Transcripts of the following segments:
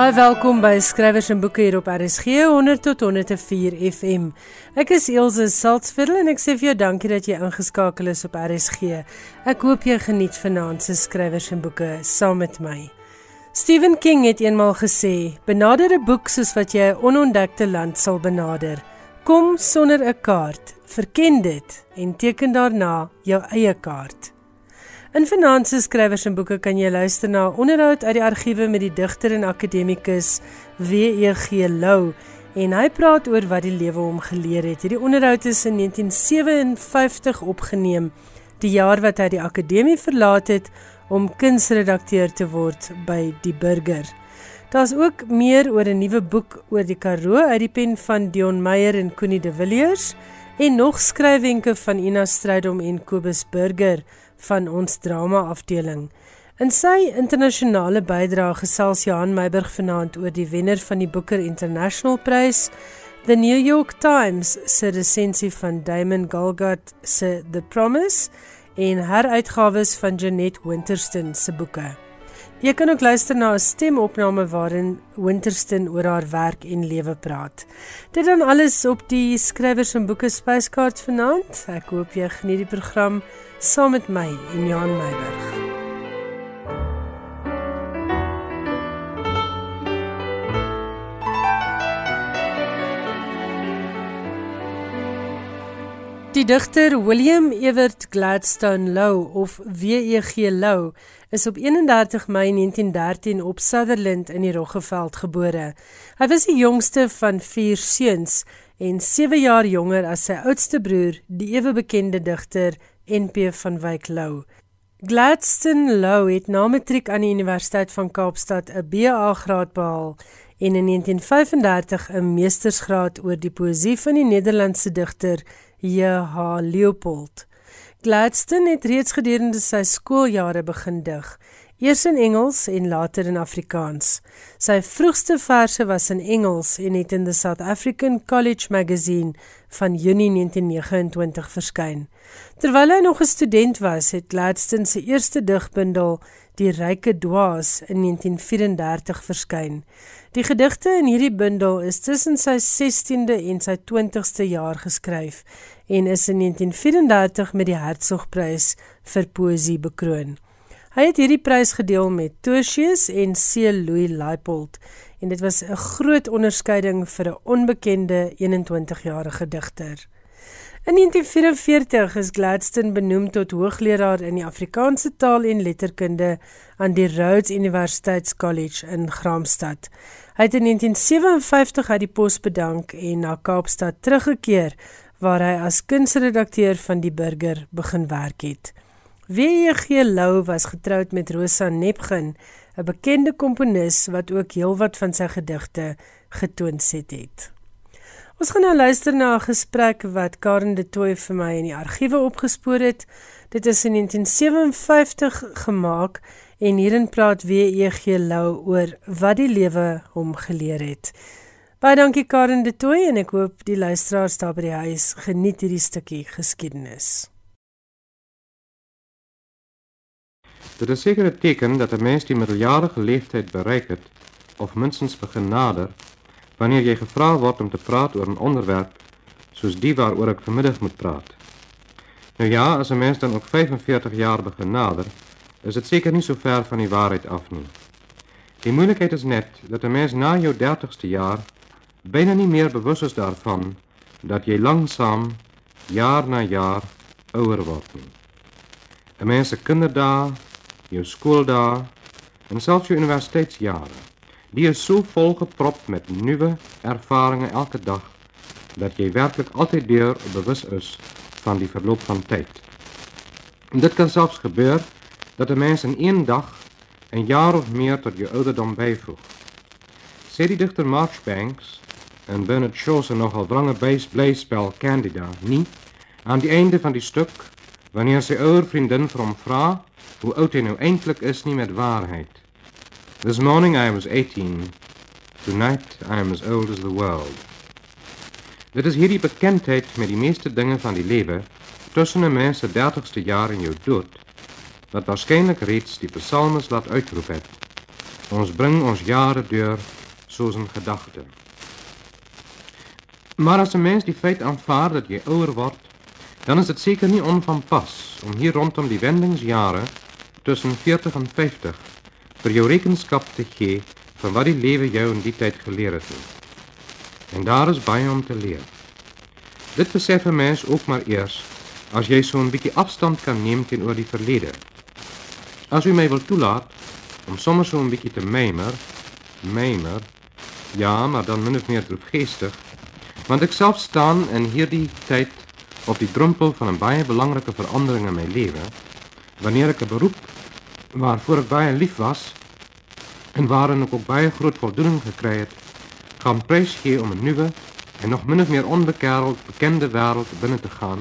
Baie welkom by Skrywers en Boeke hier op RSG 100 tot 104 FM. Ek is Elsje Salzveld en ek sê vir jou dankie dat jy ingeskakel is op RSG. Ek hoop jy geniet vanaand se Skrywers en Boeke saam met my. Stephen King het eenmaal gesê: "Benader 'n boek soos wat jy 'n onontdekte land sal benader. Kom sonder 'n kaart, verken dit en teken daarna jou eie kaart." In Finanse Skrywers en Boeke kan jy luister na 'n onderhoud uit die argiewe met die digter en akademikus W.E.G. Lou en hy praat oor wat die lewe hom geleer het. Hierdie onderhoud is in 1957 opgeneem, die jaar wat hy die akademie verlaat het om kunsredakteur te word by Die Burger. Daar's ook meer oor 'n nuwe boek oor die Karoo uit die pen van Dion Meyer en Connie de Villiers en nog skryfwenke van Ina Strydom en Kobus Burger van ons drama afdeling. In sy internasionale bydrae gesels Johan Meiburg vanaand oor die wenner van die Booker International Prys, The New York Times se resensie van Damon Galgut se The Promise en heruitgawes van Jeanette Winterston se boeke. Jy kan ook luister na 'n stemopname waarin Winterston oor haar werk en lewe praat. Dit dan alles op die skrywers en boeke spyskaart vanaand. Ek hoop jy geniet die program saam met my en Jan Meiburg. Die digter William Ewart Gladstone Lou of WEG Lou is op 31 Mei 1913 op Sutherland in die Roggeveld gebore. Hy was die jongste van 4 seuns en 7 jaar jonger as sy oudste broer, die ewe bekende digter NP van Wyk Lou. Gladstone Lou het na matriek aan die Universiteit van Kaapstad 'n BA graad behaal en in 1935 'n meestersgraad oor die poësie van die Nederlandse digter J.H. Leopold. Gladstone het reeds gedurende sy skooljare begin dig eers in Engels en later in Afrikaans. Sy vroegste verse was in Engels en het in the South African College Magazine van Junie 1929 verskyn. Terwyl hy nog 'n student was, het Gladstone se eerste digbundel, Die ryke dwaas, in 1934 verskyn. Die gedigte in hierdie bundel is tussen sy 16de en sy 20ste jaar geskryf en is in 1934 met die Hertzogprys vir poësie bekroon. Hy het hierdie prys gedeel met Tertius en C. Louis Leipold en dit was 'n groot onderskeiding vir 'n onbekende 21-jarige digter. In 1944 is Gladstone benoem tot hoogleraar in die Afrikaanse taal en letterkunde aan die Rhodes Universiteitscollege in Graamsstad. Hy het in 1957 uit die pos bedank en na Kaapstad teruggekeer waar hy as kunsredakteur van die Burger begin werk het. W.G. Lou was getroud met Rosa Nepgen, 'n bekende komponis wat ook heelwat van sy gedigte getoons het. Ons gaan nou luister na 'n gesprek wat Karen de Tooy vir my in die argiewe opgespoor het. Dit is in 1957 gemaak en hierin praat W.G. Lou oor wat die lewe hom geleer het. Baie dankie Karen de Tooy en ek hoop die luisteraars daar by die huis geniet hierdie stukkie geskiedenis. Dit is zeker het teken dat de mens die middeljarige leeftijd bereikt of minstens begin wanneer je gevraagd wordt om te praten over een onderwerp, zoals die waarover ik vanmiddag moet praten. Nou ja, als een mens dan ook 45 jaar begin nader, is het zeker niet zo ver van die waarheid af nu. Die moeilijkheid is net dat de mens na je dertigste jaar bijna niet meer bewust is daarvan dat je langzaam, jaar na jaar, ouder wordt. De mensen kinderdagen, je schooldag en zelfs je universiteitsjaren. Die is zo volgepropt met nieuwe ervaringen elke dag, dat je werkelijk altijd weer bewust is van die verloop van tijd. Dit kan zelfs gebeuren dat de mens in één dag een jaar of meer tot je ouderdom bijvoegt. Zij die dichter Marchbanks en Bernard Shaw zijn nogal drange blijspel Candida niet aan het einde van die stuk wanneer sy ouer vriendin vir hom hoe oud hij nou eindelijk is niet met waarheid. This morning I was 18. Tonight I am as old as the world. Dit is hierdie bekendheid met die meeste dingen van die leven tussen een mens se dertigste jaar en jou dood, wat waarschijnlijk reeds die psalmes laat uitroep het. Ons bring ons jare deur soos 'n gedagte. Maar as 'n mens die feit aanvaar dat jy ouer word, dan is het zeker niet onvanpas pas om hier rondom die wendingsjaren tussen 40 en 50 voor jouw rekenschap te geven van wat die leven jou in die tijd geleerd heeft. En daar is bij om te leren. Dit beseffen mens ook maar eerst als jij zo'n beetje afstand kan nemen ten die verleden. Als u mij wil toelaat om soms zo'n beetje te mijmer, mijmer, ja, maar dan min of meer droefgeestig, want ik zelf staan en hier die tijd op die drempel van 'n baie belangrike verandering in my lewe, wanneer ek 'n beroep waarvoor ek baie lief was en waarin ek ook baie groot voldoening gekry het, gaan prys om 'n nuwe en nog min of meer onbekereld bekende wêreld binne te gaan,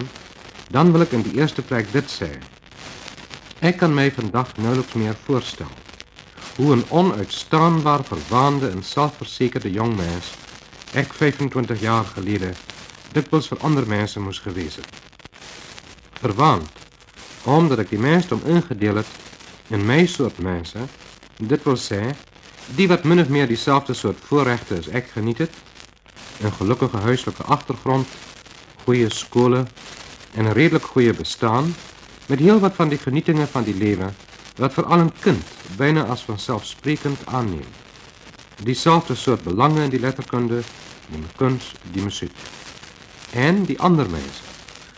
dan wil ek in die eerste plek dit sê. Ek kan my vandag nouliks meer voorstel hoe 'n onuitstaanbaar verwaande en selfversekerde jong mens ek 25 jaar gelede dikwels vir ander mense moes gewees het. Verwaand omdat ek die mensdom ingedeel het in my soort mense, dit wil sê die wat min of meer dieselfde soort voorregte as ek geniet het, gelukkige huislike agtergrond, goeie skole en 'n redelik goeie bestaan met heelwat van die genietinge van die lewe wat vir al 'n kind byna as vanselfsprekend aanneem. Dieselfde soort belange in die letterkunde, die kuns, die musiek. En die ander mense,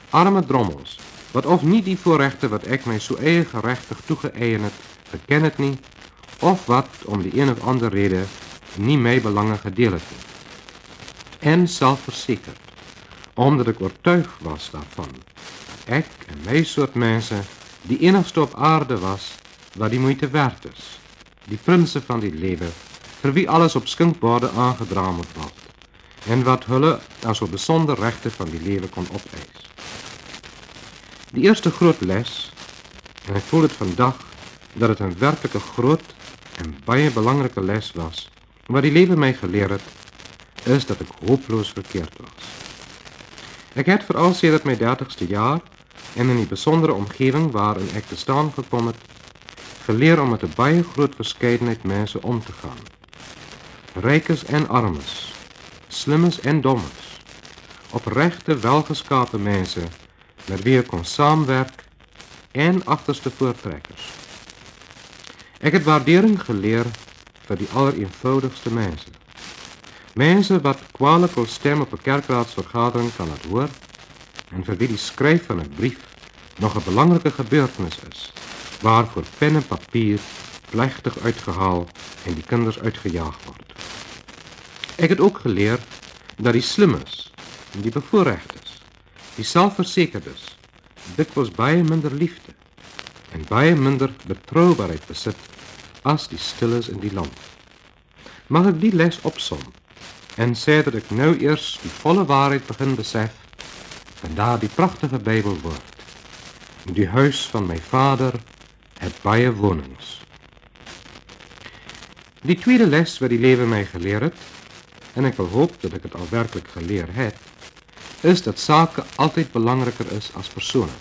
arme drommels, wat of nie die voorregte wat ek my so eie geregtig toegeëien het, geken het nie, of wat om die een of ander rede nie my belange gedeel het. En selfversekerd, omdat ek oortuig was daarvan, ek en my soort mense die enigste op aarde was wat die moeite werd is. Die prinse van die lewe vir wie alles op skinkborde aangedra moet word en wat hulle as 'n besonder regte van die lewe kon opeis. Die eerste groot les en ek voel dit vandag dat dit 'n werklike groot en baie belangrike les was wat die lewe my geleer het is dat ek hopeloos verkeerd was. Ek het veral sedert my 30ste jaar en in die besondere omgewing waarin ek te staan gekom het, geleer om met 'n baie groot verskeidenheid mense om te gaan. Rykes en armes, slimmers en dommers. Oprechte, welgeschapen mensen met wie ik kon samenwerken en achterste voortrekkers. Ik heb waardering geleerd voor die allereenvoudigste mensen. Mensen wat kwalijk wil stem op een kerkraadsvergadering kan het woord en voor wie die schrijf van een brief nog een belangrijke gebeurtenis is, waarvoor pen en papier plechtig uitgehaald en die kinders uitgejaagd worden. Ek het ook geleer dat die slimmes en die bevoorregtes, die selfversekerdes, dikwels baie minder liefde en baie minder betroubaarheid besit as die stilles in die land. Mag ek die les opsom en sê dat ek nou eers die volle waarheid begin besef van daardie pragtige Bybelwoord. In die huis van my Vader het baie wonings. Die tweede les wat die lewe my geleer het, en ik hoop dat ik het al werkelijk geleerd heb, is dat zaken altijd belangrijker is als personen.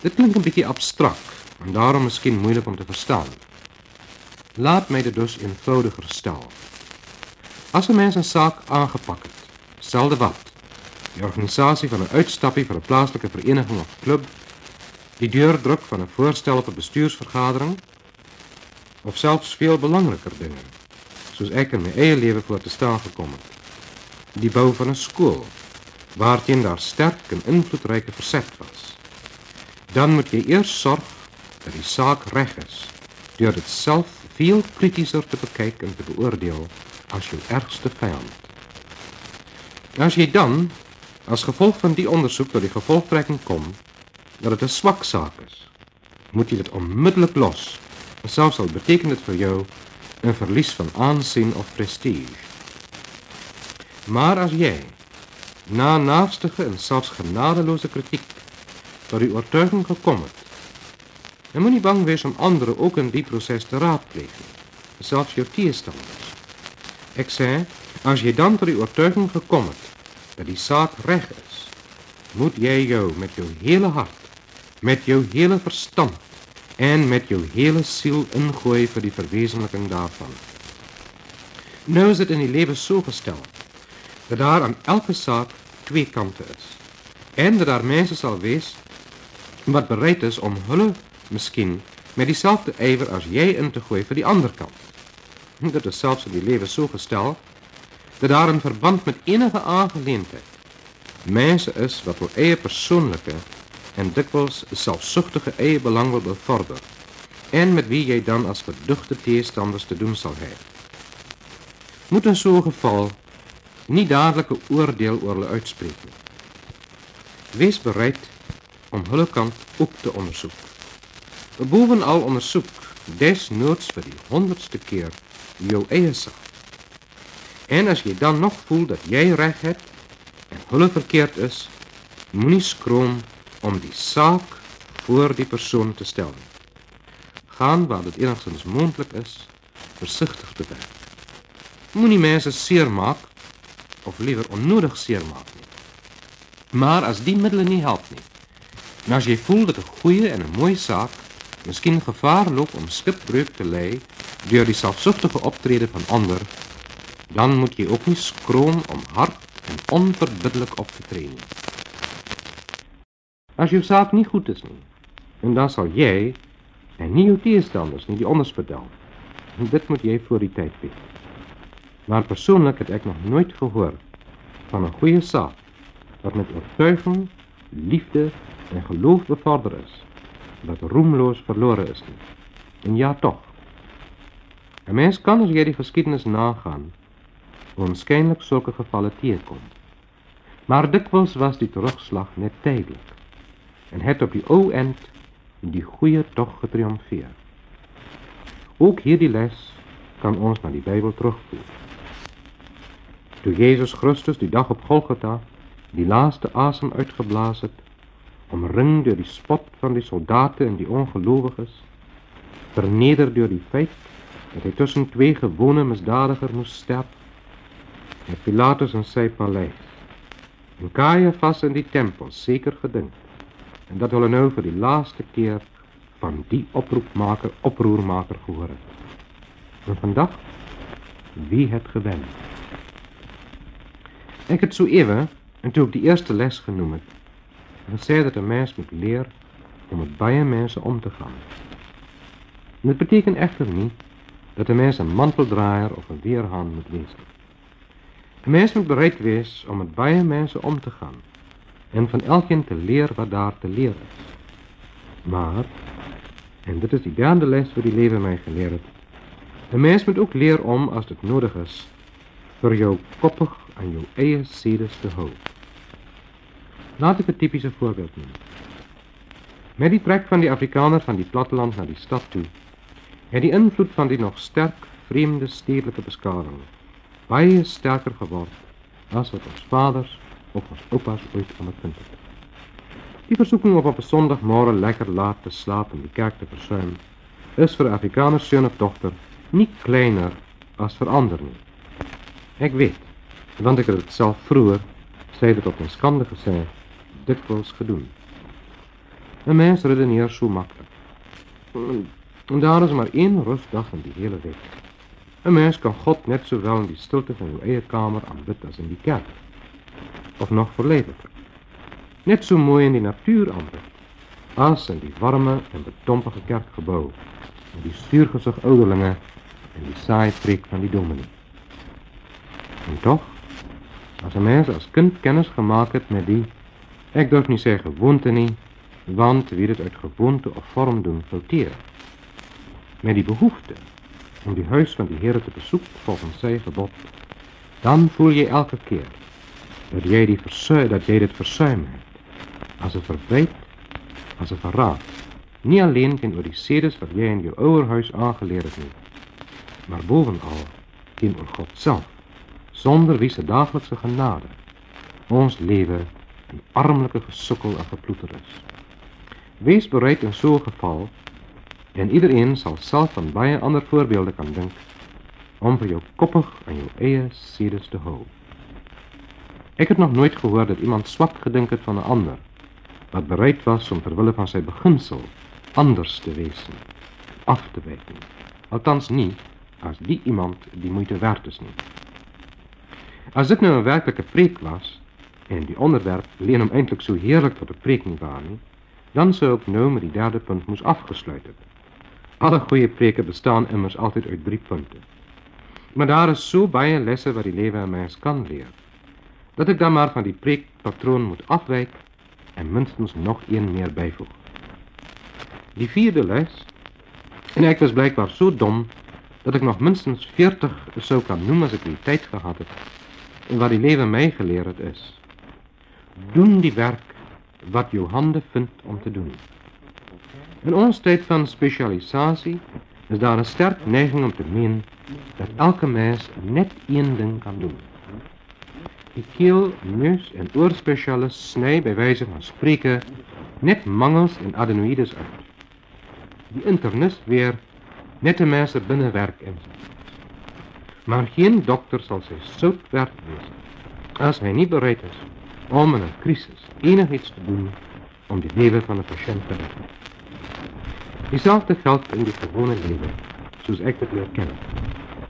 Dit klinkt een beetje abstract en daarom misschien moeilijk om te verstaan. Laat mij dit dus eenvoudiger stellen. Als een mens een zaak aangepakt stelde wat, de organisatie van een uitstapje van een plaatselijke vereniging of club, die deurdruk van een voorstel op een bestuursvergadering, of zelfs veel belangrijker dingen. Soos ek in my eie lewe voor te staan gekom het die bou van 'n skool waarteen daar sterk en invloedryke verzet was dan moet jy eers sorg dat die saak reg is deur dit self veel kritischer te bekyk en te beoordeel as jou ergste vyand as jy dan as gevolg van die ondersoek tot die gevolgtrekking kom dat dit 'n swak saak is, moet jy dit onmiddellik los. Selfs al beteken dit vir jou een verlies van aanzien of prestige. Maar als jij, na naastige en zelfs genadeloze kritiek, tot uw overtuiging gekomen dan moet je bang wees om anderen ook in die proces te raadplegen, zelfs je tegenstanders. Ik zei, als je dan tot uw overtuiging gekomen dat die zaak recht is, moet jij jou met jouw hele hart, met jouw hele verstand en met jou hele siel ingooi vir die verwesenliking daarvan. Nou is dit in die lewe so gestel dat daar aan elke saak twee kante is. En dat daar mense sal wees wat bereid is om hulle miskien met dieselfde ywer as jy in te gooi vir die ander kant. Dit is selfs in die lewe so gestel dat daar in verband met enige aangeleentheid mense is wat hul eie persoonlike en dikwijls zelfzuchtige eigenbelang wil bevorderen en met wie jij dan als geduchte tegenstanders te doen zal hebben. Moet in zo'n geval niet dadelijk een oordeel oorle uitspreken. Wees bereid om hulle kant ook te onderzoeken. Bovenal onderzoek desnoods voor die honderdste keer jouw eigen. En als je dan nog voelt dat jij recht hebt en hulle verkeerd is, moet niet schroom om die zaak voor die persoon te stellen. Gaan waar het enigszins mondelijk is, voorzichtig te werk. Moet niet mensen zeer maken, of liever onnodig zeer maken. Maar als die middelen niet helpen, en als je voelt dat een goede en een mooie zaak misschien gevaar loopt om schipbreuk te leiden door die zelfzuchtige optreden van ander, dan moet je ook niet schroom om hard en onverbiddelijk op te trainen. As jou saak nie goed is nie, en dan sal jy en nie jou teestanders nie die onderspit dal. En dit moet jy voor die tyd weet. Maar persoonlik het ek nog nooit gehoor van 'n goeie saak wat met oortuiging, liefde en geloof bevorder is, wat roemloos verlore is nie. En ja tog. 'n Mens kan as jy die geskiedenis nagaan, onskynlik sulke gevalle teekom. Maar dikwels was die terugslag net tydelik en het op die O-end in die goede toch getriomfeerd. Ook hier die les kan ons naar die Bijbel terugvoeren. Toen Jezus Christus die dag op Golgotha die laatste asem uitgeblazen, omringd door die spot van die soldaten en die ongelovigers, vernederd door die feit dat hij tussen twee gewone misdadigers moest sterven, en Pilatus in zijn paleis, en Caiaphas in die tempel zeker gedinkt. En dat willen we nu voor de laatste keer van die oproepmaker, oproermaker horen. En vandaag, wie het gewend? Ik het zo even, en toen ik die eerste les genoemd heb, en zei dat een mens moet leren om met bij mensen om te gaan. En dat betekent echter niet dat de mens een manteldraaier of een weerhaan moet wezen. De mens moet bereid wezen om met bij mensen om te gaan en van elkeen te leer wat daar te leer is. Maar en dit is die derde les wat die lewe my geleer het. 'n Mens moet ook leer om as dit nodig is vir jou koppig aan jou eie sedes te hou. Laat ek 'n tipiese voorbeeld noem. Met die trek van die Afrikaners van die platteland na die stad toe, het die invloed van die nog sterk vreemde stedelike beskawing baie sterker geword as wat ons vaders of als opa's ooit aan het punt Die verzoeking om op een zondagmorgen lekker laat te slapen en de kerk te verzuimen, is voor Afrikaners zoon of dochter niet kleiner als voor anderen. Ik weet, want ik heb het zelf vroeger, zeiden tot op mijn skandige zijn, dikwijls gedoen. Een mens redeneert zo makkelijk. En daar is maar één rustdag in die hele week. Een mens kan God net zowel in die stilte van uw eigen kamer aanbidden als in die kerk. Of nog verleidliker. Net so mooi in die natuur aanbid as in die warme en betompige kerkgebou met die stuurgesig ouderlinge en die saai preek van die dominee. En tog, as 'n mens as kind kennis gemaak het met die ek durf nie sê gewoonte nie, want wie dit uit gewoonte of vorm doen, fouteer. Met die behoefte om die huis van die Here te besoek volgens sy gebod, dan voel jy elke keer dat jy die versuim dat jy dit versuim het as 'n verwyt, as 'n verraad. Nie alleen teenoor die sedes wat jy in jou ouerhuis aangeleer het nie, maar bovenal teenoor God self sonder wie se daaglikse genade ons lewe in armelike gesukkel en geploeter is. Wees bereid in so 'n geval en iedereen sal self aan baie ander voorbeelde kan dink om vir jou koppig aan jou eie sedes te hou. Ik heb nog nooit gehoord dat iemand zwak gedenkt van een ander, wat bereid was om terwille van zijn beginsel anders te wezen, af te wijken. Althans niet als die iemand die moeite waard is niet. Als dit nu een werkelijke preek was, en die onderwerp leen hem eindelijk zo heerlijk tot de preek niet dan zou ik nu met die derde punt moest afgesluiten. Alle goede preken bestaan immers altijd uit drie punten. Maar daar is zo bij lessen waar die leven een mens kan leren. Dat ek dan maar van die preekpatroon moet afwyk en minstens nog een meer byvoeg. Die vierde les en ek was blykbaar so dom dat ek nog minstens 40 sou kan noem as ek die tyd gehad het. En wat die lewe my geleer het is: doen die werk wat jou hande vind om te doen. In ons tyd van spesialisasie is daar 'n sterk neiging om te meen dat elke mens net een ding kan doen die keel, neus en oorspecialis snij bij wijze van spreken net mangels en adenoïdes uit. Die internist weer net de mensen binnenwerk inzet. Maar geen dokter zal zijn zout werk wezen als hij niet bereid is om in een crisis enig iets te doen om de leven van de patiënt te redden. Diezelfde geldt in dit gewone leven, zoals ik het leer kennen.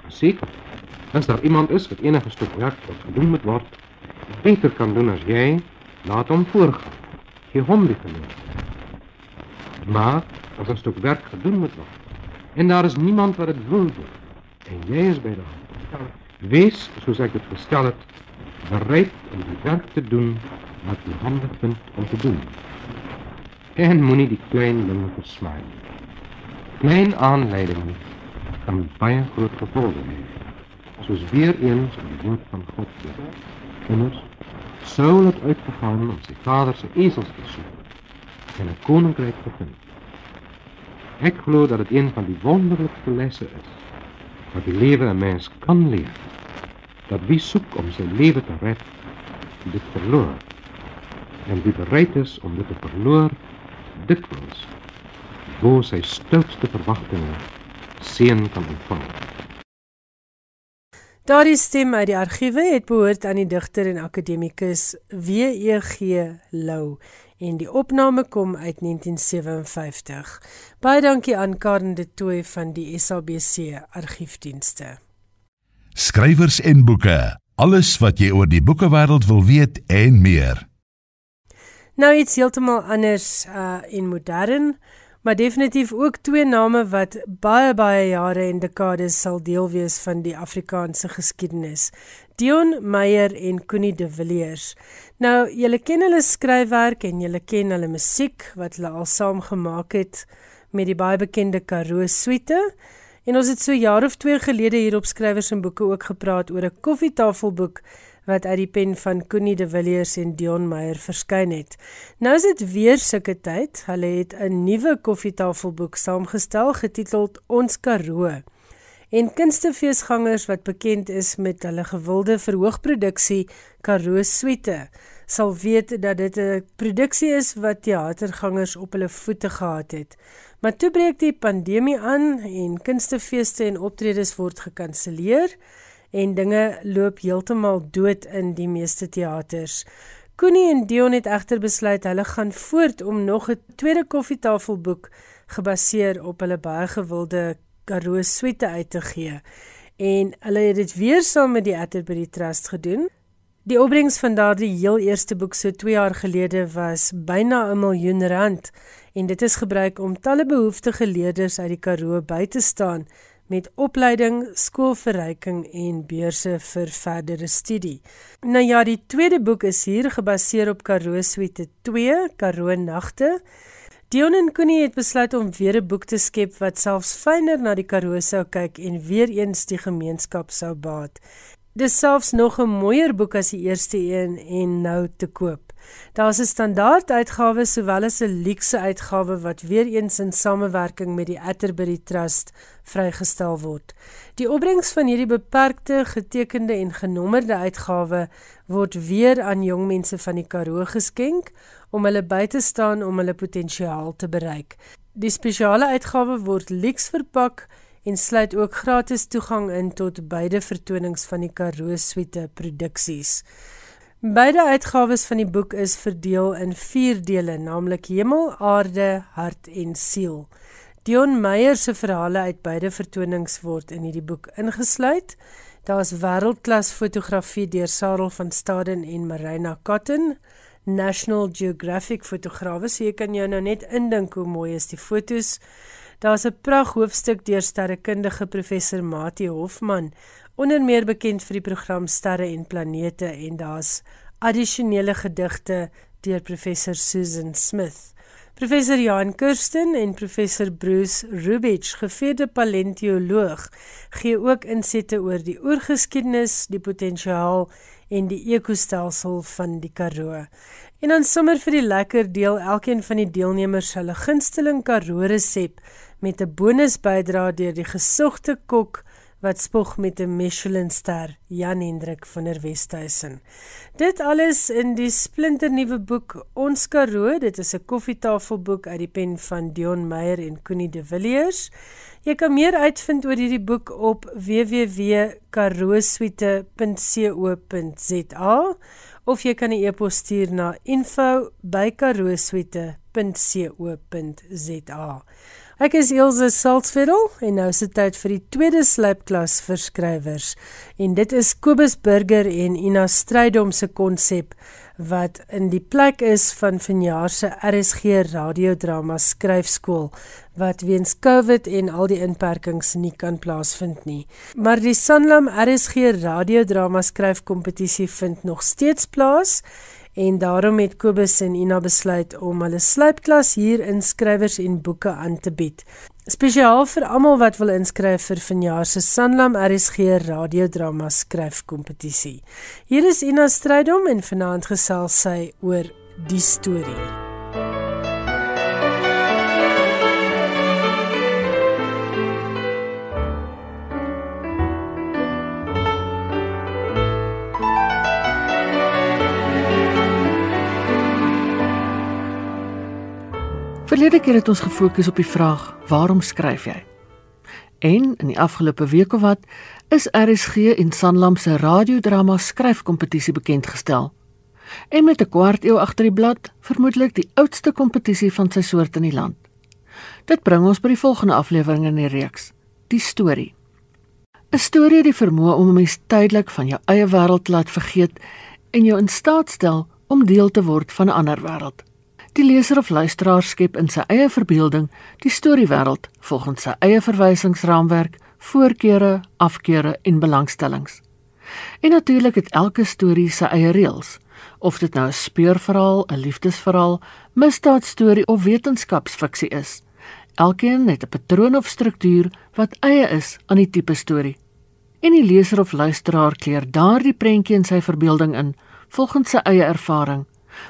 Zeker as daar iemand is wat enige stuk werk wat gedoen moet word, beter kan doen as jy, laat hom voorgaan. Gee hom die. Maar as 'n stuk werk gedoen moet word en daar is niemand wat dit wil doen en jy is by die hand. Wees, soos ek dit gestel het, bereid om die werk te doen wat jy handig vind om te doen. En moenie die klein dinge versmaai nie. Klein aanleiding kan baie groot gevolge hê zoals weer eens aan de woord van God En Immers, Saul had uitgegaan om zijn vader zijn ezels te zoeken en een koninkrijk te vinden. Ik geloof dat het een van die wonderlijkste lessen is, wat die leven een mens kan leren. Dat wie zoekt om zijn leven te redden, dit verloor. En wie bereid is om dit te verloor, dikwijls, voor zijn stoutste verwachtingen, zin kan ontvangen. Daardie stem uit die argiewe het behoort aan die digter en akademikus W.E.G. Lou en die opname kom uit 1957. Baie dankie aan Karen de Tooy van die SABC argiefdienste. Skrywers en boeke. Alles wat jy oor die boekewêreld wil weet en meer. Nou iets heeltemal anders uh en modern maar definitief ook twee name wat baie baie jare en dekades sal deel wees van die Afrikaanse geskiedenis. Dion Meyer en Connie de Villiers. Nou, julle ken hulle skryfwerk en julle ken hulle musiek wat hulle al saam gemaak het met die baie bekende Karoo Suite. En ons het so jaar of 2 gelede hier op skrywers en boeke ook gepraat oor 'n koffietafelboek wat uit die pen van Connie de Villiers en Dion Meyer verskyn het. Nou is dit weer sulke tyd. Hulle het 'n nuwe koffietafelboek saamgestel getiteld Ons Karoo. En kunstefeesgangers wat bekend is met hulle gewilde verhoogproduksie Karoo Suite sal weet dat dit 'n produksie is wat teatergangers op hulle voete gehad het. Maar toe breek die pandemie aan en kunstefeeste en optredes word gekanselleer en dinge loop heeltemal dood in die meeste teaters. Koenie en Dion het egter besluit hulle gaan voort om nog 'n tweede koffietafelboek gebaseer op hulle baie gewilde Karoo suite uit te gee. En hulle het dit weer saam met die Atterbury Trust gedoen. Die opbrengs van daardie heel eerste boek so 2 jaar gelede was byna 'n miljoen rand en dit is gebruik om talle behoeftige leerders uit die Karoo by te staan met opleiding, skoolverryking en beurse vir verdere studie. Nou ja, die tweede boek is hier gebaseer op Karoo Suite 2, Karoo Nagte. Dion en Connie het besluit om weer 'n boek te skep wat selfs fyner na die Karoo sou kyk en weer eens die gemeenskap sou baat. Dis selfs nog 'n mooier boek as die eerste een en nou te koop. Daar's 'n standaard uitgawe sowel as 'n luukse uitgawe wat weer eens in samewerking met die Atterbury Trust vrygestel word. Die opbrengs van hierdie beperkte, getekende en genommerde uitgawe word weer aan jong mense van die Karoo geskenk om hulle by te staan om hulle potensiaal te bereik. Die spesiale uitgawe word luks verpak en sluit ook gratis toegang in tot beide vertonings van die Karoo Suite produksies. Beide uitgawes van die boek is verdeel in 4 dele, naamlik Hemel, Aarde, Hart en Siel. Dion Meyer se verhale uit beide vertonings word in hierdie boek ingesluit. Daar's wêreldklas fotografie deur Sarel van Staden en Marina Cotton, National Geographic fotograwe, so jy kan jou nou net indink hoe mooi is die fotos. Daar's 'n pragt hoofstuk deur sterrekundige professor Mati Hofman, onder meer bekend vir die program Sterre en Planete en daar's addisionele gedigte deur professor Susan Smith. Professor Jan Kirsten en professor Bruce Rubich, gevierde paleontoloog, gee ook insette oor die oorgeskiedenis, die potensiaal en die ekostelsel van die Karoo. En dan sommer vir die lekker deel elkeen van die deelnemers hulle gunsteling Karoo resep met 'n bonusbydra deur die gesogte kok wat spog met 'n Michelinster, Jan Hendrik van der Westhuizen. Dit alles in die splinternuwe boek Ons Karoo. Dit is 'n koffietafelboek uit die pen van Dion Meyer en Connie de Villiers. Jy kan meer uitvind oor hierdie boek op www.karoosuite.co.za of jy kan 'n e-pos stuur na info@karoosuite.co.za. Ek is Elsje Salzveld en nou is dit tyd vir die tweede slypklas vir skrywers en dit is Kobus Burger en Ina Strydom se konsep wat in die plek is van vanjaar se RSG radiodrama skryfskool wat weens Covid en al die inperkings nie kan plaasvind nie. Maar die Sanlam RSG radiodrama skryfkompetisie vind nog steeds plaas en daarom het Kobus en Ina besluit om hulle sluipklas hier in skrywers en boeke aan te bied. Spesiaal vir almal wat wil inskryf vir vanjaar se Sanlam RSG radiodrama skryfkompetisie. Hier is Ina Strydom en vanaand gesels sy oor die storie. Verlede keer het ons gefokus op die vraag: Waarom skryf jy? En in die afgelope week of wat is RSG en Sanlam se radiodrama skryfkompetisie bekend gestel. En met 'n kwart eeu agter die blad, vermoedelik die oudste kompetisie van sy soort in die land. Dit bring ons by die volgende aflewering in die reeks: Die storie. 'n Storie het die vermoë om 'n mens tydelik van jou eie wêreld te laat vergeet en jou in staat stel om deel te word van 'n ander wêreld. Die leser of luisteraar skep in sy eie verbeelding die storiewêreld volgens sy eie verwysingsraamwerk, voorkeure, afkeure en belangstellings. En natuurlik het elke storie sy eie reëls, of dit nou 'n speurverhaal, 'n liefdesverhaal, misdaadstorie of wetenskapsfiksie is. Elkeen het 'n patroon of struktuur wat eie is aan die tipe storie. En die leser of luisteraar kleur daardie prentjie in sy verbeelding in volgens sy eie ervaring,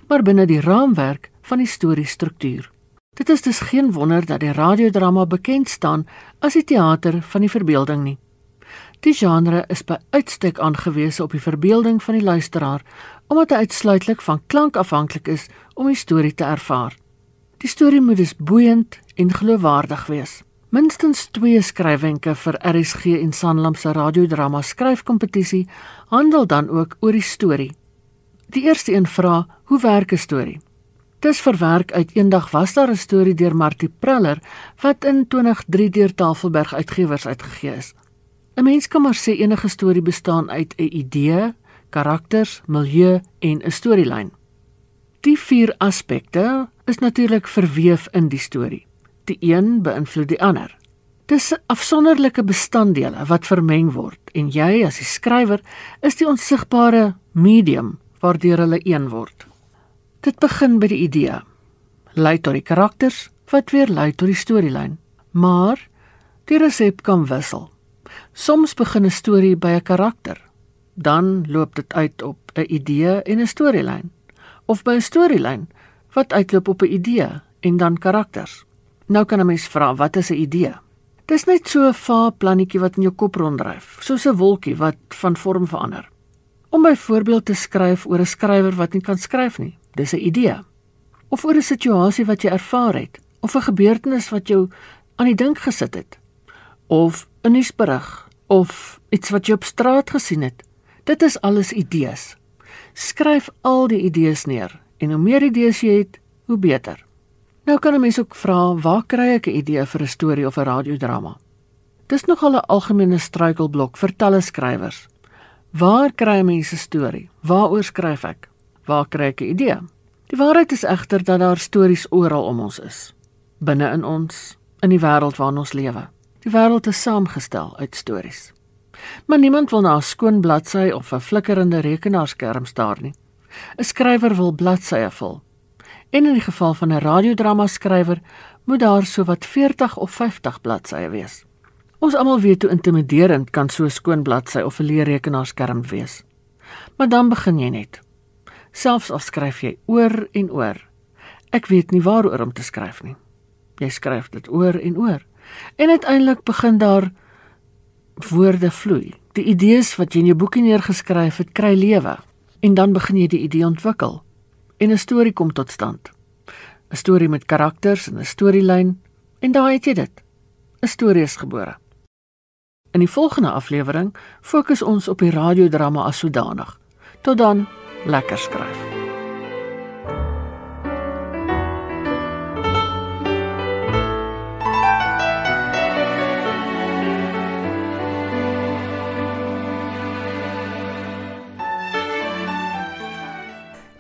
maar binne die raamwerk van die storiestruktuur. Dit is dus geen wonder dat die radiodrama bekend staan as die teater van die verbeelding nie. Die genre is by uitstek aangewese op die verbeelding van die luisteraar omdat dit uitsluitlik van klank afhanklik is om die storie te ervaar. Die storie moet dus boeiend en geloofwaardig wees. Minstens 2 skryfwenke vir RSG en Sanlam se radiodrama skryfkompetisie handel dan ook oor die storie. Die eerste een vra: Hoe werk 'n storie? Dis verwerk uit eendag was daar 'n storie deur Martie Preller wat in 2003 deur Tafelberg Uitgewers uitgegee is. 'n Mens kan maar sê enige storie bestaan uit 'n idee, karakters, milieu en 'n storielyn. Die vier aspekte is natuurlik verweef in die storie. Die een beïnvloed die ander. Dis afsonderlike bestanddele wat vermeng word en jy as die skrywer is die onsigbare medium waardeur hulle een word. Dit begin by die idee. Lei tot die karakters wat weer lei tot die storielyn. Maar die resep kan wissel. Soms begin 'n storie by 'n karakter, dan loop dit uit op 'n idee en 'n storielyn, of by 'n storielyn wat uitloop op 'n idee en dan karakters. Nou kan 'n mens vra, wat is 'n idee? Dis net so 'n vae plannetjie wat in jou kop ronddryf, soos 'n wolkie wat van vorm verander. Om byvoorbeeld te skryf oor 'n skrywer wat nie kan skryf nie, dis 'n idee. Of oor 'n situasie wat jy ervaar het, of 'n gebeurtenis wat jou aan die dink gesit het, of 'n nuusberig of iets wat jy op straat gesien het. Dit is alles idees. Skryf al die idees neer en hoe meer idees jy het, hoe beter. Nou kan 'n mens ook vra, waar kry ek 'n idee vir 'n storie of 'n radiodrama? Dis nogal 'n algemene struikelblok vir talle skrywers. Waar kry mense storie? Waaroor skryf ek? Waar kry ek 'n idee? Die waarheid is egter dat daar stories oral om ons is. Binne in ons, in die wêreld waarin ons lewe. Die wêreld is saamgestel uit stories. Maar niemand wil na 'n skoon bladsy of 'n flikkerende rekenaarskerm staar nie. 'n Skrywer wil bladsye vul. En in die geval van 'n radiodrama skrywer moet daar sowat 40 of 50 bladsye wees. Ons almal weet hoe intimiderend kan so 'n skoon bladsy of 'n leer rekenaarskerm wees. Maar dan begin jy net. Selfs al skryf jy oor en oor. Ek weet nie waaroor om te skryf nie. Jy skryf dit oor en oor. En uiteindelik begin daar woorde vloei. Die idees wat jy in jou boekie neergeskryf het, kry lewe en dan begin jy die idee ontwikkel en 'n storie kom tot stand. 'n Storie met karakters en 'n storielyn en daar het jy dit. 'n Storie is gebore. In die volgende aflewering fokus ons op die radiodrama as sodanig. Tot dan, lekker skryf.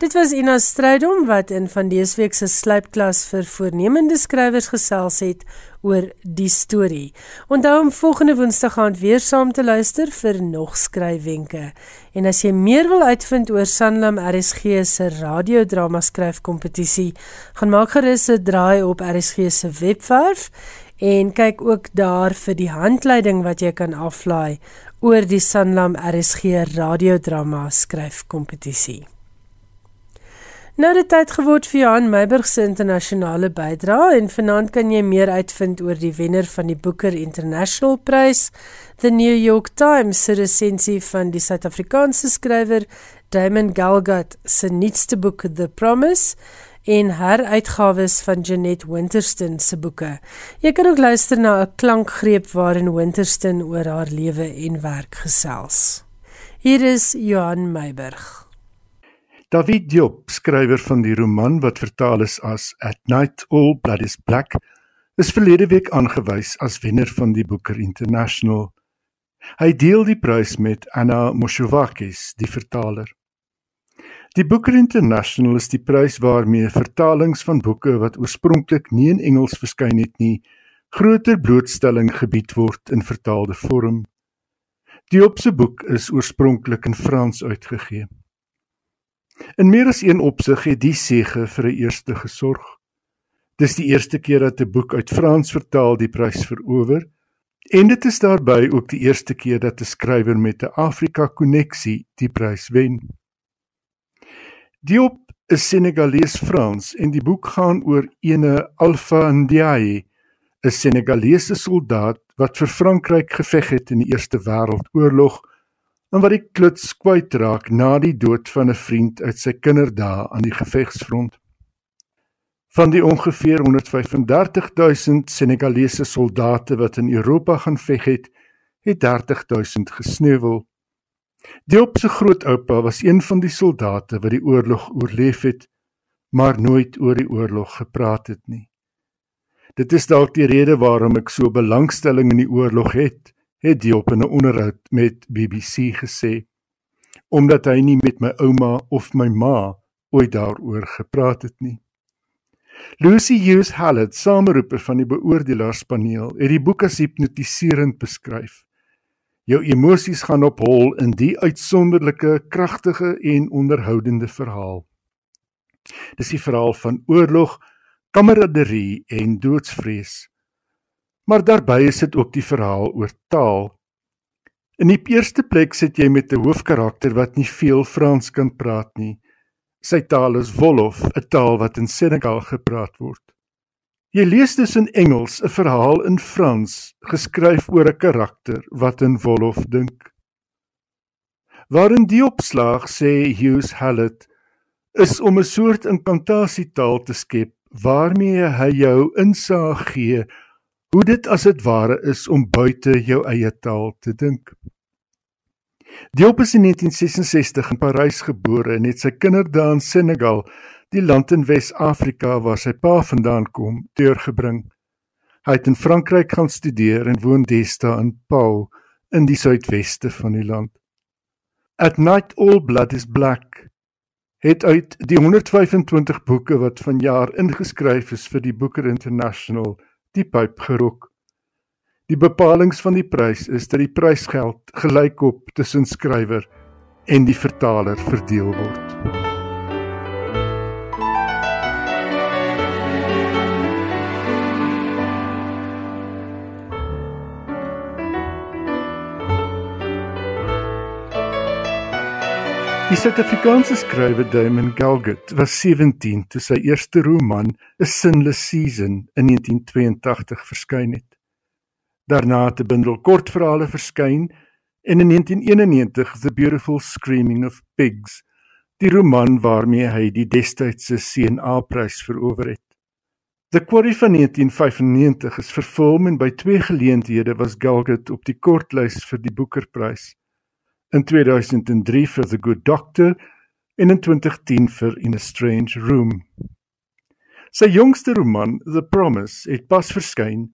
Dit was Ina Strydom wat in van dese week se slypklas vir voornemende skrywers gesels het oor die storie. Onthou om volgende Woensdag aand weer saam te luister vir nog skryfwenke. En as jy meer wil uitvind oor Sanlam RSG se radiodrama skryfkompetisie, gaan maak gerus 'n draai op RSG se webwerf en kyk ook daar vir die handleiding wat jy kan aflaai oor die Sanlam RSG radiodrama skryfkompetisie. Nou het tyd geword vir Johan Meiburg se internasionale bydrae en vanaand kan jy meer uitvind oor die wenner van die Booker International Prys, The New York Times se resensie van die Suid-Afrikaanse skrywer Damon Galgut se nuutste boek The Promise en heruitgawes van Jeanette Winterston se boeke. Jy kan ook luister na 'n klankgreep waarin Winterston oor haar lewe en werk gesels. Hier is Johan Meiburg. David Diop, skrywer van die roman wat vertaal is as At Night All Blood is Black, is verlede week aangewys as wenner van die Booker International. Hy deel die prys met Anna Moshovakis, die vertaler. Die Booker International is die prys waarmee vertalings van boeke wat oorspronklik nie in Engels verskyn het nie, groter blootstelling gebied word in vertaalde vorm. Diop se boek is oorspronklik in Frans uitgegee. In meer as een opsig het die sege vir 'n eerste gesorg. Dis die eerste keer dat 'n boek uit Frans vertaal die prys verower en dit is daarbey ook die eerste keer dat 'n skrywer met 'n Afrika koneksie die prys wen. Diop is Senegalees Frans en die boek gaan oor ene Alpha Ndiaye, 'n Senegalese soldaat wat vir Frankryk geveg het in die Eerste Wêreldoorlog en wat die kluts kwytraak na die dood van 'n vriend uit sy kinderdae aan die gevegsfront. Van die ongeveer 135 000 Senegalese soldate wat in Europa gaan veg het, het 30 000 gesneuwel. Diop se grootoupa was een van die soldate wat die oorlog oorleef het, maar nooit oor die oorlog gepraat het nie. Dit is dalk die rede waarom ek so belangstelling in die oorlog het het Diop in 'n onderhoud met BBC gesê omdat hy nie met my ouma of my ma ooit daaroor gepraat het nie. Lucy Hughes Hallett, sameroeper van die beoordelaarspaneel, het die boek as hipnotiserend beskryf. Jou emosies gaan op hol in die uitsonderlike, kragtige en onderhoudende verhaal. Dis die verhaal van oorlog, kameraderie en doodsvrees. Maar daarbey is dit ook die verhaal oor taal. In die eerste plek sit jy met 'n hoofkarakter wat nie veel Frans kan praat nie. Sy taal is Wolof, 'n taal wat in Senegal gepraat word. Jy lees dus in Engels 'n verhaal in Frans geskryf oor 'n karakter wat in Wolof dink. Waarin die opslag sê Hughes Hallett is om 'n soort inkantasietaal te skep waarmee hy jou insaag gee hoe dit as dit ware is om buite jou eie taal te dink. Diop is in 1966 in Parys gebore en het sy kinderdae in Senegal, die land in Wes-Afrika waar sy pa vandaan kom, deurgebring. Hy het in Frankryk gaan studeer en woon deesdae in Pau in die suidweste van die land. At Night All Blood is Black het uit die 125 boeke wat vanjaar ingeskryf is vir die Booker International die pyp gerok. Die bepalinge van die prys is dat die prysgeld gelykop tussen skrywer en die vertaler verdeel word. Die Suid-Afrikaanse skrywer Damon Galgut was 17 toe sy eerste roman, A Sinless Season, in 1982 verskyn het. Daarna het 'n bundel kortverhale verskyn en in 1991 The Beautiful Screaming of Pigs, die roman waarmee hy die destydse CNA-prys verower het. The Quarry van 1995 is vervilm en by twee geleenthede was Galgut op die kortlys vir die Booker-prys in 2003 vir The Good Doctor en in 2010 vir In a Strange Room. Sy jongste roman, The Promise, het pas verskyn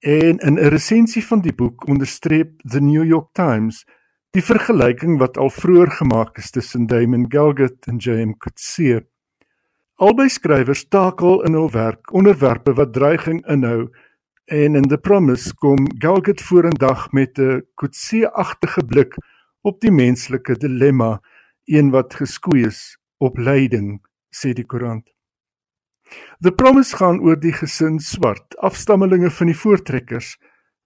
en in 'n resensie van die boek onderstreep The New York Times die vergelyking wat al vroeër gemaak is tussen Damon Galgut en J.M. Coetzee. Albei skrywers takel in hul werk onderwerpe wat dreiging inhou en in The Promise kom Galgut vorendag met 'n Coetzee-agtige blik op die menslike dilemma, een wat geskoei is op lyding, sê die koerant. The Promise gaan oor die gesin swart, afstammelinge van die voortrekkers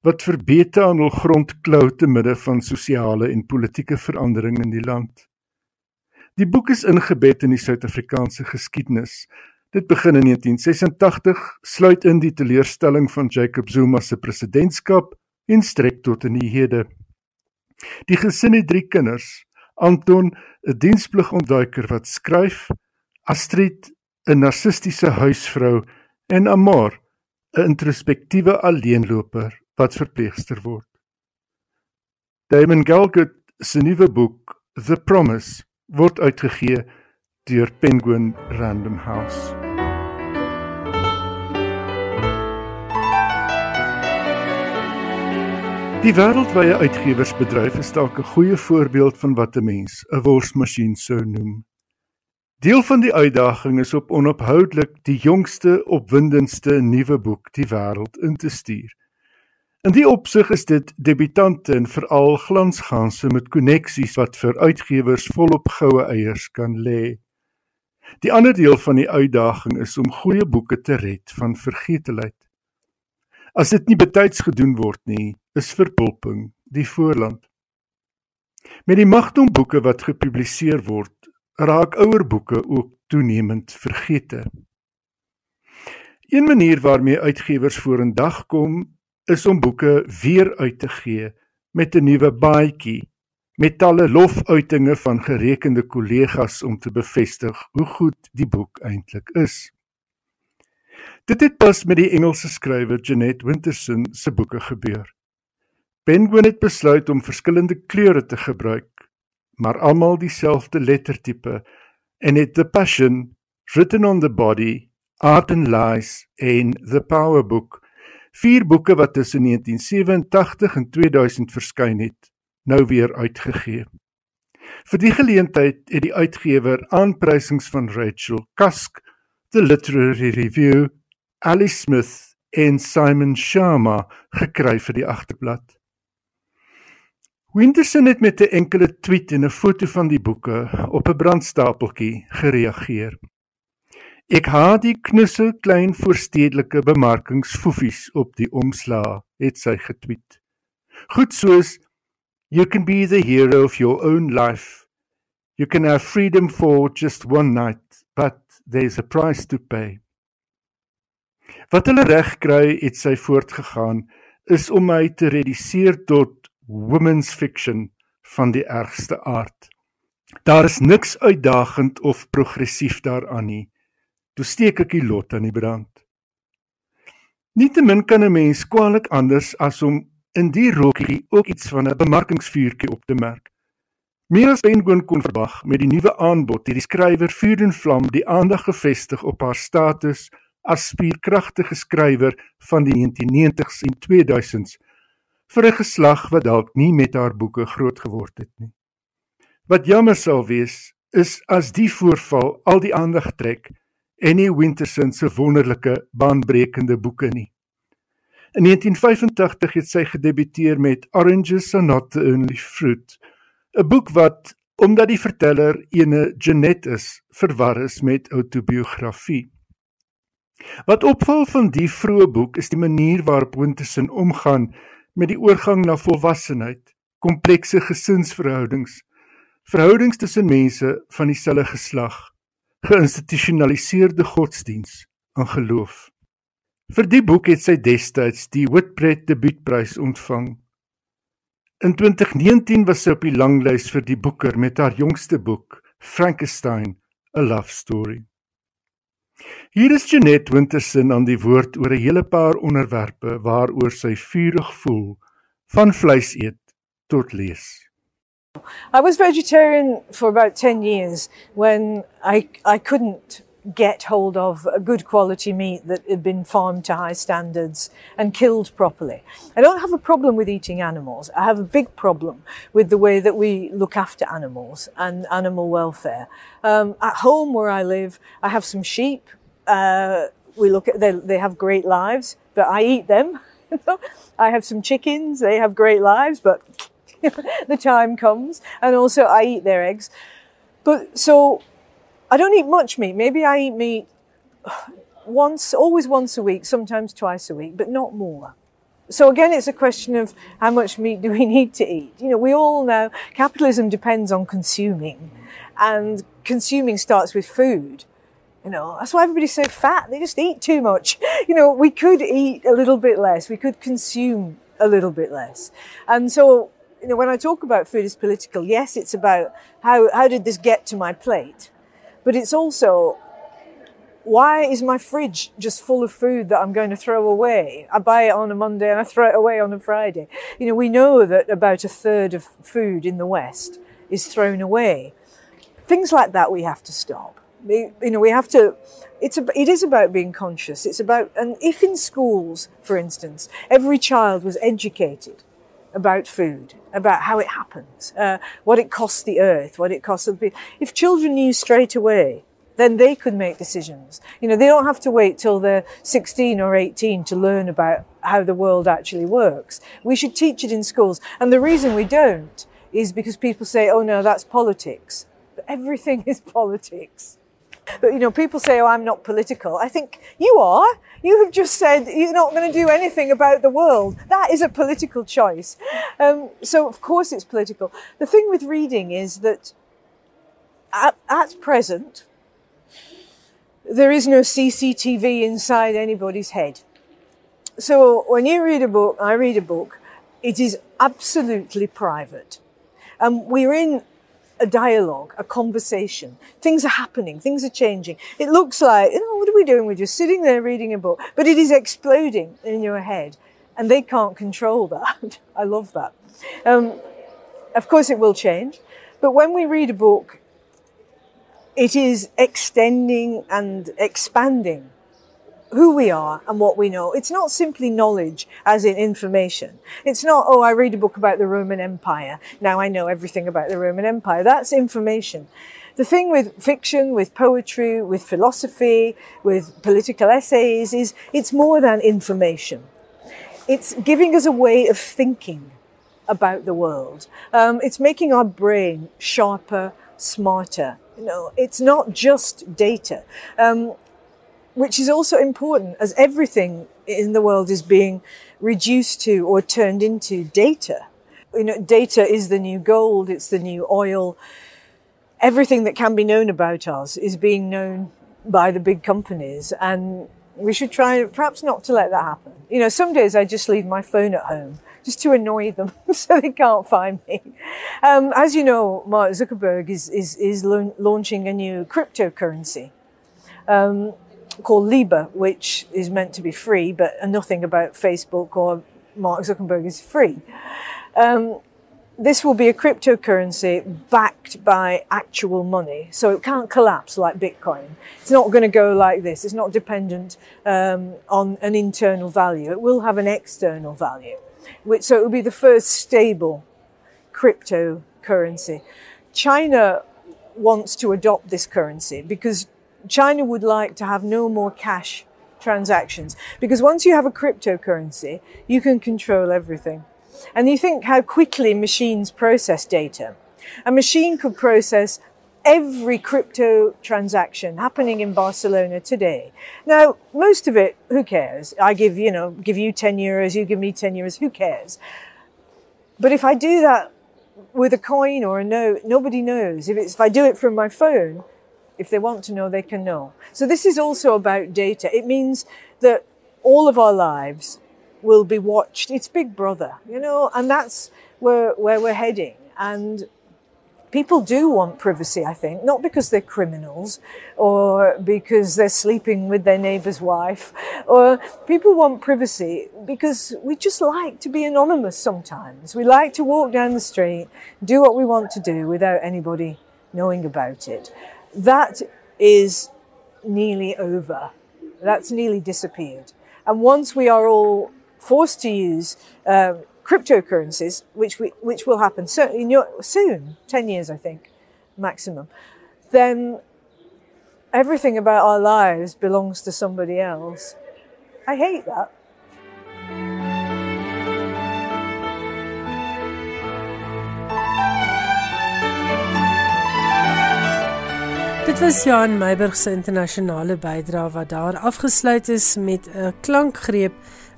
wat verbete aan hul grond klou te midde van sosiale en politieke verandering in die land. Die boek is ingebed in die Suid-Afrikaanse geskiedenis. Dit begin in 1986, sluit in die teleurstelling van Jacob Zuma se presidentskap en strek tot in die hede. Die gesin het drie kinders: Anton, 'n dienspligontduiker wat skryf, Astrid, 'n narcistiese huisvrou en Amar, 'n introspektiewe alleenloper wat verpleegster word. Damon Galgut se nuwe boek, The Promise, word uitgegee deur Penguin Random House. Die wêreldwye uitgewersbedryf is dalk 'n goeie voorbeeld van wat 'n mens 'n worsmasjien sou noem. Deel van die uitdaging is op onophoudelik die jongste, opwindendste nuwe boek die wêreld in te stuur. In die opsig is dit debutante en veral glansganse met koneksies wat vir uitgewers volop goue eiers kan lê. Die ander deel van die uitdaging is om goeie boeke te red van vergeeteheid. As dit nie betyds gedoen word nie, is verpulping die voorland. Met die magdom boeke wat gepubliseer word, raak ouer boeke ook toenemend vergete. Een manier waarmee uitgewers vorendag kom, is om boeke weer uit te gee met 'n nuwe baadjie, met talle lofuitinge van gerekende kollegas om te bevestig hoe goed die boek eintlik is. Dit het pas met die Engelse skrywer Jeanette Winterson se boeke gebeur. Penguin het besluit om verskillende kleure te gebruik, maar almal dieselfde lettertipe en het The Passion, Written on the Body, Art and Lies en The Power Book, vier boeke wat tussen 1987 en 2000 verskyn het, nou weer uitgegee. Vir die geleentheid het die uitgewer aanprysings van Rachel Cusk, The Literary Review Ali Smith en Simon Sharma gekry vir die agterblad. Winterson het met 'n enkele tweet en 'n foto van die boeke op 'n brandstapeltjie gereageer. Ek haat die knusse klein voorstedelike bemarkings foefies op die omslaa, het sy getweet. Goed soos You can be the hero of your own life. You can have freedom for just one night, but there's a price to pay. Wat hulle reg kry, het sy voortgegaan, is om my te reduseer tot women's fiction van die ergste aard. Daar is niks uitdagend of progressief daaraan nie. Toe steek ek die lot aan die brand. Nietemin kan 'n mens kwaliek anders as om in die rokkie ook iets van 'n bemarkingsvuurtjie op te merk. Meer as Penguin kon verwag met die nuwe aanbod het die skrywer Vuur en Vlam die aandag gefestig op haar status as spierkragtige skrywer van die 1990s en 2000s vir 'n geslag wat dalk nie met haar boeke groot geword het nie. Wat jammer sal wees is as die voorval al die aandag trek en nie Winterson se wonderlike baanbrekende boeke nie. In 1985 het sy gedebuteer met Oranges are not the only fruit, 'n boek wat omdat die verteller ene Jeanette is, verwar is met outobiografie. Wat opval van die vroeë boek is die manier waarop Winterson omgaan met die oorgang na volwassenheid, komplekse gesinsverhoudings, verhoudings tussen mense van dieselfde geslag, geïnstitusionaliseerde godsdiens en geloof. Vir die boek het sy destyds die Whitbread Debuutprys ontvang. In 2019 was sy op die langlys vir die Booker met haar jongste boek, Frankenstein: A Love Story. Hier is Jeanette Winterson aan die woord oor 'n hele paar onderwerpe waaroor sy vurig voel, van vleis eet tot lees. I was vegetarian for about 10 years when I I couldn't get hold of a good quality meat that had been farmed to high standards and killed properly. I don't have a problem with eating animals. I have a big problem with the way that we look after animals and animal welfare. Um, at home where I live, I have some sheep. Uh, we look at they, they have great lives, but I eat them. I have some chickens. They have great lives, but the time comes, and also I eat their eggs. But so I don't eat much meat. Maybe I eat meat once, always once a week, sometimes twice a week, but not more. So again, it's a question of how much meat do we need to eat? You know, we all know capitalism depends on consuming and consuming starts with food. You know, that's why everybody's so fat. They just eat too much. You know, we could eat a little bit less. We could consume a little bit less. And so, you know, when I talk about food as political, yes, it's about how, how did this get to my plate? But it's also why is my fridge just full of food that I'm going to throw away? I buy it on a Monday and I throw it away on a Friday. You know, we know that about a third of food in the West is thrown away. Things like that we have to stop. You know, we have to, it's a, it is about being conscious. It's about, and if in schools, for instance, every child was educated about food, about how it happens, uh, what it costs the earth, what it costs the people. If children knew straight away, then they could make decisions. You know, they don't have to wait till they're 16 or 18 to learn about how the world actually works. We should teach it in schools. And the reason we don't is because people say, oh no, that's politics. But everything is politics. But you know, people say, oh, I'm not political. I think you are. You have just said you're not going to do anything about the world. That is a political choice. Um, so, of course, it's political. The thing with reading is that at, at present, there is no CCTV inside anybody's head. So, when you read a book, I read a book, it is absolutely private. Um, we're in a dialogue, a conversation. Things are happening, things are changing. It looks like, you know, what are we doing? We're just sitting there reading a book, but it is exploding in your head and they can't control that. I love that. Um, of course, it will change, but when we read a book, it is extending and expanding who we are and what we know. It's not simply knowledge as in information. It's not, oh, I read a book about the Roman Empire. Now I know everything about the Roman Empire. That's information. The thing with fiction, with poetry, with philosophy, with political essays is it's more than information. It's giving us a way of thinking about the world. Um, it's making our brain sharper, smarter. You know, it's not just data. Um, which is also important as everything in the world is being reduced to or turned into data. You know, data is the new gold, it's the new oil. Everything that can be known about us is being known by the big companies and we should try perhaps not to let that happen. You know, some days I just leave my phone at home just to annoy them so they can't find me. Um, as you know, Mark Zuckerberg is, is, is launching a new cryptocurrency. Um, called Liba, which is meant to be free, but nothing about Facebook or Mark Zuckerberg is free. Um, this will be a cryptocurrency backed by actual money. So it can't collapse like Bitcoin. It's not going to go like this. It's not dependent um, on an internal value. It will have an external value. Which, so it will be the first stable cryptocurrency. China wants to adopt this currency because China would like to have no more cash transactions. Because once you have a cryptocurrency, you can control everything. And you think how quickly machines process data. A machine could process every crypto transaction happening in Barcelona today. Now, most of it, who cares? I give, you know, give you 10 euros, you give me 10 euros, who cares? But if I do that with a coin or a note, nobody knows. If, if I do it from my phone, if they want to know, they can know. So this is also about data. It means that all of our lives will be watched. It's Big Brother, you know, and that's where, where we're heading. And people do want privacy, I think, not because they're criminals or because they're sleeping with their neighbor's wife, or people want privacy because we just like to be anonymous sometimes. We like to walk down the street, do what we want to do without anybody knowing about it. That is nearly over. That's nearly disappeared. And once we are all forced to use um, cryptocurrencies, which we, which will happen certainly soon, ten years I think, maximum, then everything about our lives belongs to somebody else. I hate that. Dit was Johan Meiburg se internasionale bydrae wat daar afgesluit is met 'n klankgreep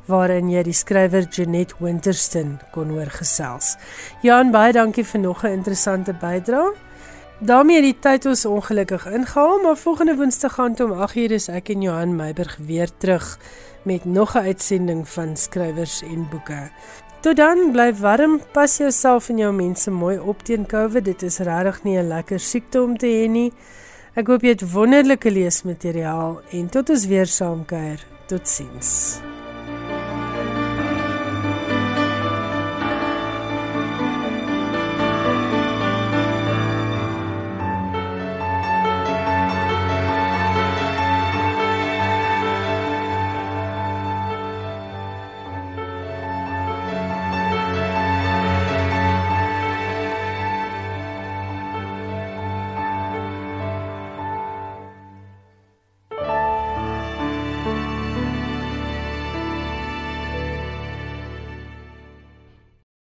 waarin jy die skrywer Jeanette Winterston kon hoor gesels. Jan, baie dankie vir nog 'n interessante bydrae. daarmee die tyd ons ongelukkig ingehaal, maar volgende Woensdag gaan om 8:00 is ek en Johan Meiburg weer terug met nog 'n uitsending van skrywers en boeke. Tot dan, bly warm, pas jouself en jou mense mooi op teen COVID. Dit is regtig nie 'n lekker siekte om te hê nie. Ek hoop jy het wonderlike leesmateriaal en tot ons weer saamkuier. Totsiens.